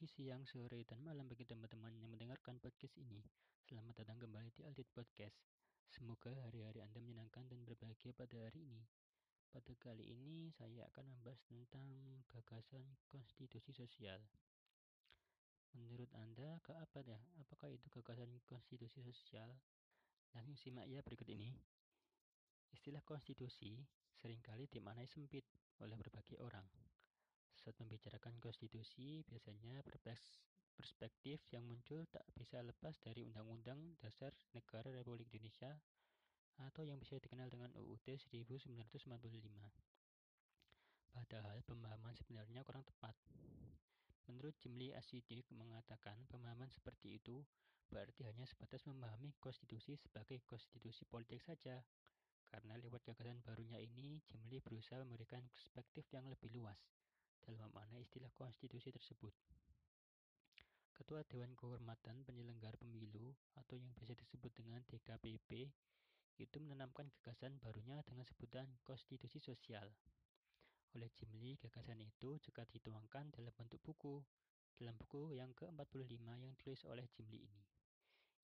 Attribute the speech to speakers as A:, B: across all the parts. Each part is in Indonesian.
A: pagi, siang, sore, dan malam bagi teman-teman yang mendengarkan podcast ini. Selamat datang kembali di Aldit Podcast. Semoga hari-hari Anda menyenangkan dan berbahagia pada hari ini. Pada kali ini saya akan membahas tentang gagasan konstitusi sosial. Menurut Anda, ke apa ya? Apakah itu gagasan konstitusi sosial? Langsung simak ya berikut ini. Istilah konstitusi sering kali dimaknai sempit oleh berbagai orang. Saat membicarakan konstitusi, biasanya perspektif yang muncul tak bisa lepas dari Undang-Undang Dasar Negara Republik Indonesia atau yang bisa dikenal dengan UUD 1945. Padahal pemahaman sebenarnya kurang tepat. Menurut Jimli Asidik mengatakan pemahaman seperti itu berarti hanya sebatas memahami konstitusi sebagai konstitusi politik saja. Karena lewat gagasan barunya ini, Jimli berusaha memberikan perspektif yang lebih luas dalam makna istilah konstitusi tersebut. Ketua Dewan Kehormatan Penyelenggara Pemilu atau yang biasa disebut dengan DKPP itu menanamkan gagasan barunya dengan sebutan konstitusi sosial. Oleh Jimli, gagasan itu juga dituangkan dalam bentuk buku, dalam buku yang ke-45 yang ditulis oleh Jimli ini.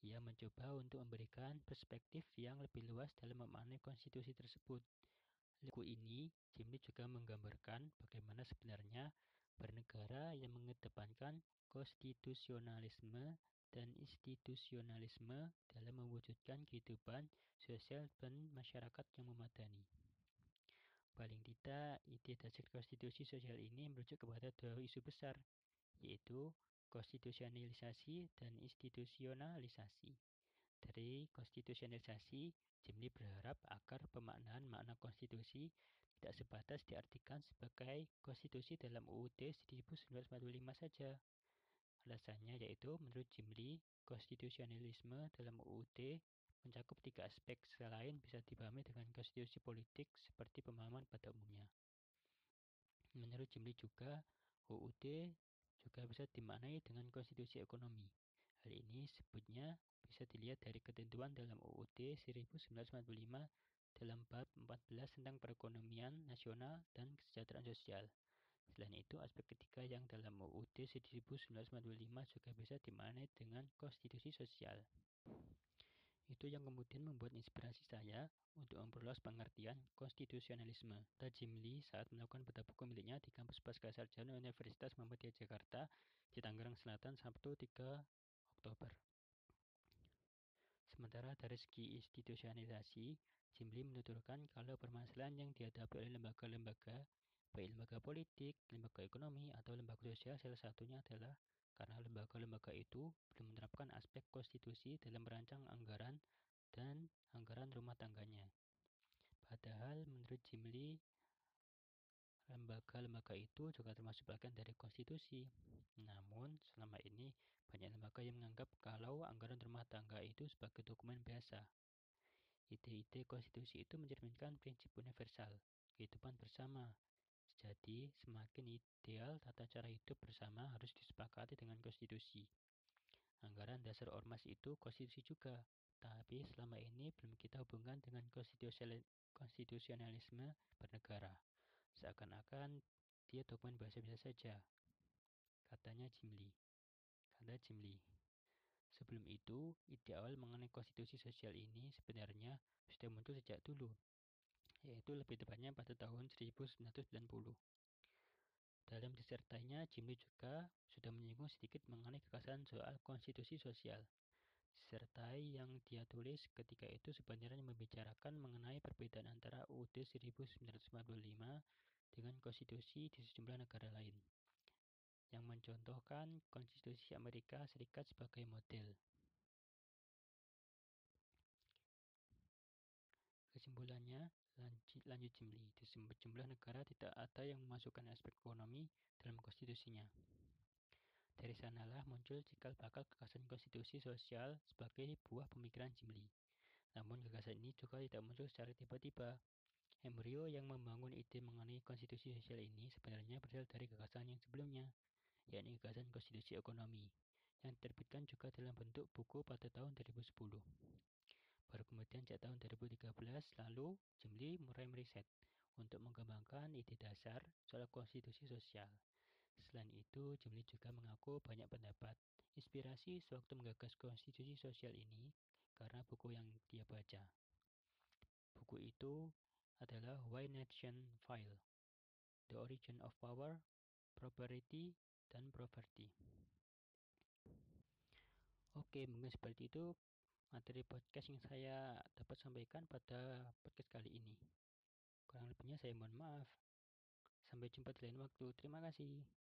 A: Ia mencoba untuk memberikan perspektif yang lebih luas dalam memaknai konstitusi tersebut. Buku ini Jimli juga menggambarkan yang mengedepankan konstitusionalisme dan institusionalisme dalam mewujudkan kehidupan sosial dan masyarakat yang memadani. Paling tidak, ide dasar konstitusi sosial ini merujuk kepada dua isu besar, yaitu konstitusionalisasi dan institusionalisasi. Dari konstitusionalisasi, Jimli berharap agar pemaknaan makna konstitusi tidak sebatas diartikan sebagai konstitusi dalam UUD 1945 saja. Alasannya yaitu menurut Jimli, konstitusionalisme dalam UUD mencakup tiga aspek selain bisa dipahami dengan konstitusi politik seperti pemahaman pada umumnya. Menurut Jimli juga, UUD juga bisa dimaknai dengan konstitusi ekonomi. Hal ini sebutnya bisa dilihat dari ketentuan dalam UUD 1945 dalam bab 14 tentang perekonomian nasional dan kesejahteraan sosial. Selain itu, aspek ketiga yang dalam UUD 1945 juga bisa dimaknai dengan konstitusi sosial. Itu yang kemudian membuat inspirasi saya untuk memperluas pengertian konstitusionalisme. Tajim Lee saat melakukan bedah buku miliknya di kampus Pasca Sarjana Universitas Muhammadiyah Jakarta di Tangerang Selatan Sabtu 3 Oktober. Sementara dari segi institusionalisasi, Jimli menuturkan kalau permasalahan yang dihadapi oleh lembaga-lembaga, baik lembaga politik, lembaga ekonomi, atau lembaga sosial salah satunya adalah karena lembaga-lembaga itu belum menerapkan aspek konstitusi dalam merancang anggaran dan anggaran rumah tangganya. Padahal menurut Jimli, lembaga-lembaga itu juga termasuk bagian dari konstitusi. Namun, selama ini banyak lembaga yang menganggap kalau anggaran rumah tangga itu sebagai dokumen biasa, Ide-ide konstitusi itu mencerminkan prinsip universal, kehidupan bersama. Jadi, semakin ideal tata cara hidup bersama harus disepakati dengan konstitusi. Anggaran dasar ormas itu konstitusi juga, tapi selama ini belum kita hubungkan dengan konstitusionalisme bernegara. Seakan-akan dia dokumen bahasa biasa saja. Katanya Jimli. Kata Jimli. Sebelum itu, ide awal mengenai konstitusi sosial ini sebenarnya sudah muncul sejak dulu, yaitu lebih tepatnya pada tahun 1990. Dalam disertainya, Jimmy juga sudah menyinggung sedikit mengenai kekasan soal konstitusi sosial. Disertai yang dia tulis ketika itu sebenarnya membicarakan mengenai perbedaan antara UUD 1945 dengan konstitusi di sejumlah negara lain yang mencontohkan konstitusi Amerika Serikat sebagai model. Kesimpulannya, lanjut, lanjut Jimli, di sejumlah negara tidak ada yang memasukkan aspek ekonomi dalam konstitusinya. Dari sanalah muncul cikal bakal gagasan konstitusi sosial sebagai buah pemikiran Jimli. Namun gagasan ini juga tidak muncul secara tiba-tiba. Embrio yang membangun ide mengenai konstitusi sosial ini sebenarnya berasal dari gagasan yang sebelumnya, yakni gagasan konstitusi ekonomi, yang diterbitkan juga dalam bentuk buku pada tahun 2010. Baru kemudian sejak tahun 2013 lalu Jimli mulai meriset untuk mengembangkan ide dasar soal konstitusi sosial. Selain itu, Jimli juga mengaku banyak pendapat inspirasi sewaktu menggagas konstitusi sosial ini karena buku yang dia baca. Buku itu adalah Why Nation File, The Origin of Power, Property, dan Poverty. Oke, mungkin seperti itu materi podcast yang saya dapat sampaikan pada podcast kali ini. Kurang lebihnya saya mohon maaf. Sampai jumpa di lain waktu. Terima kasih.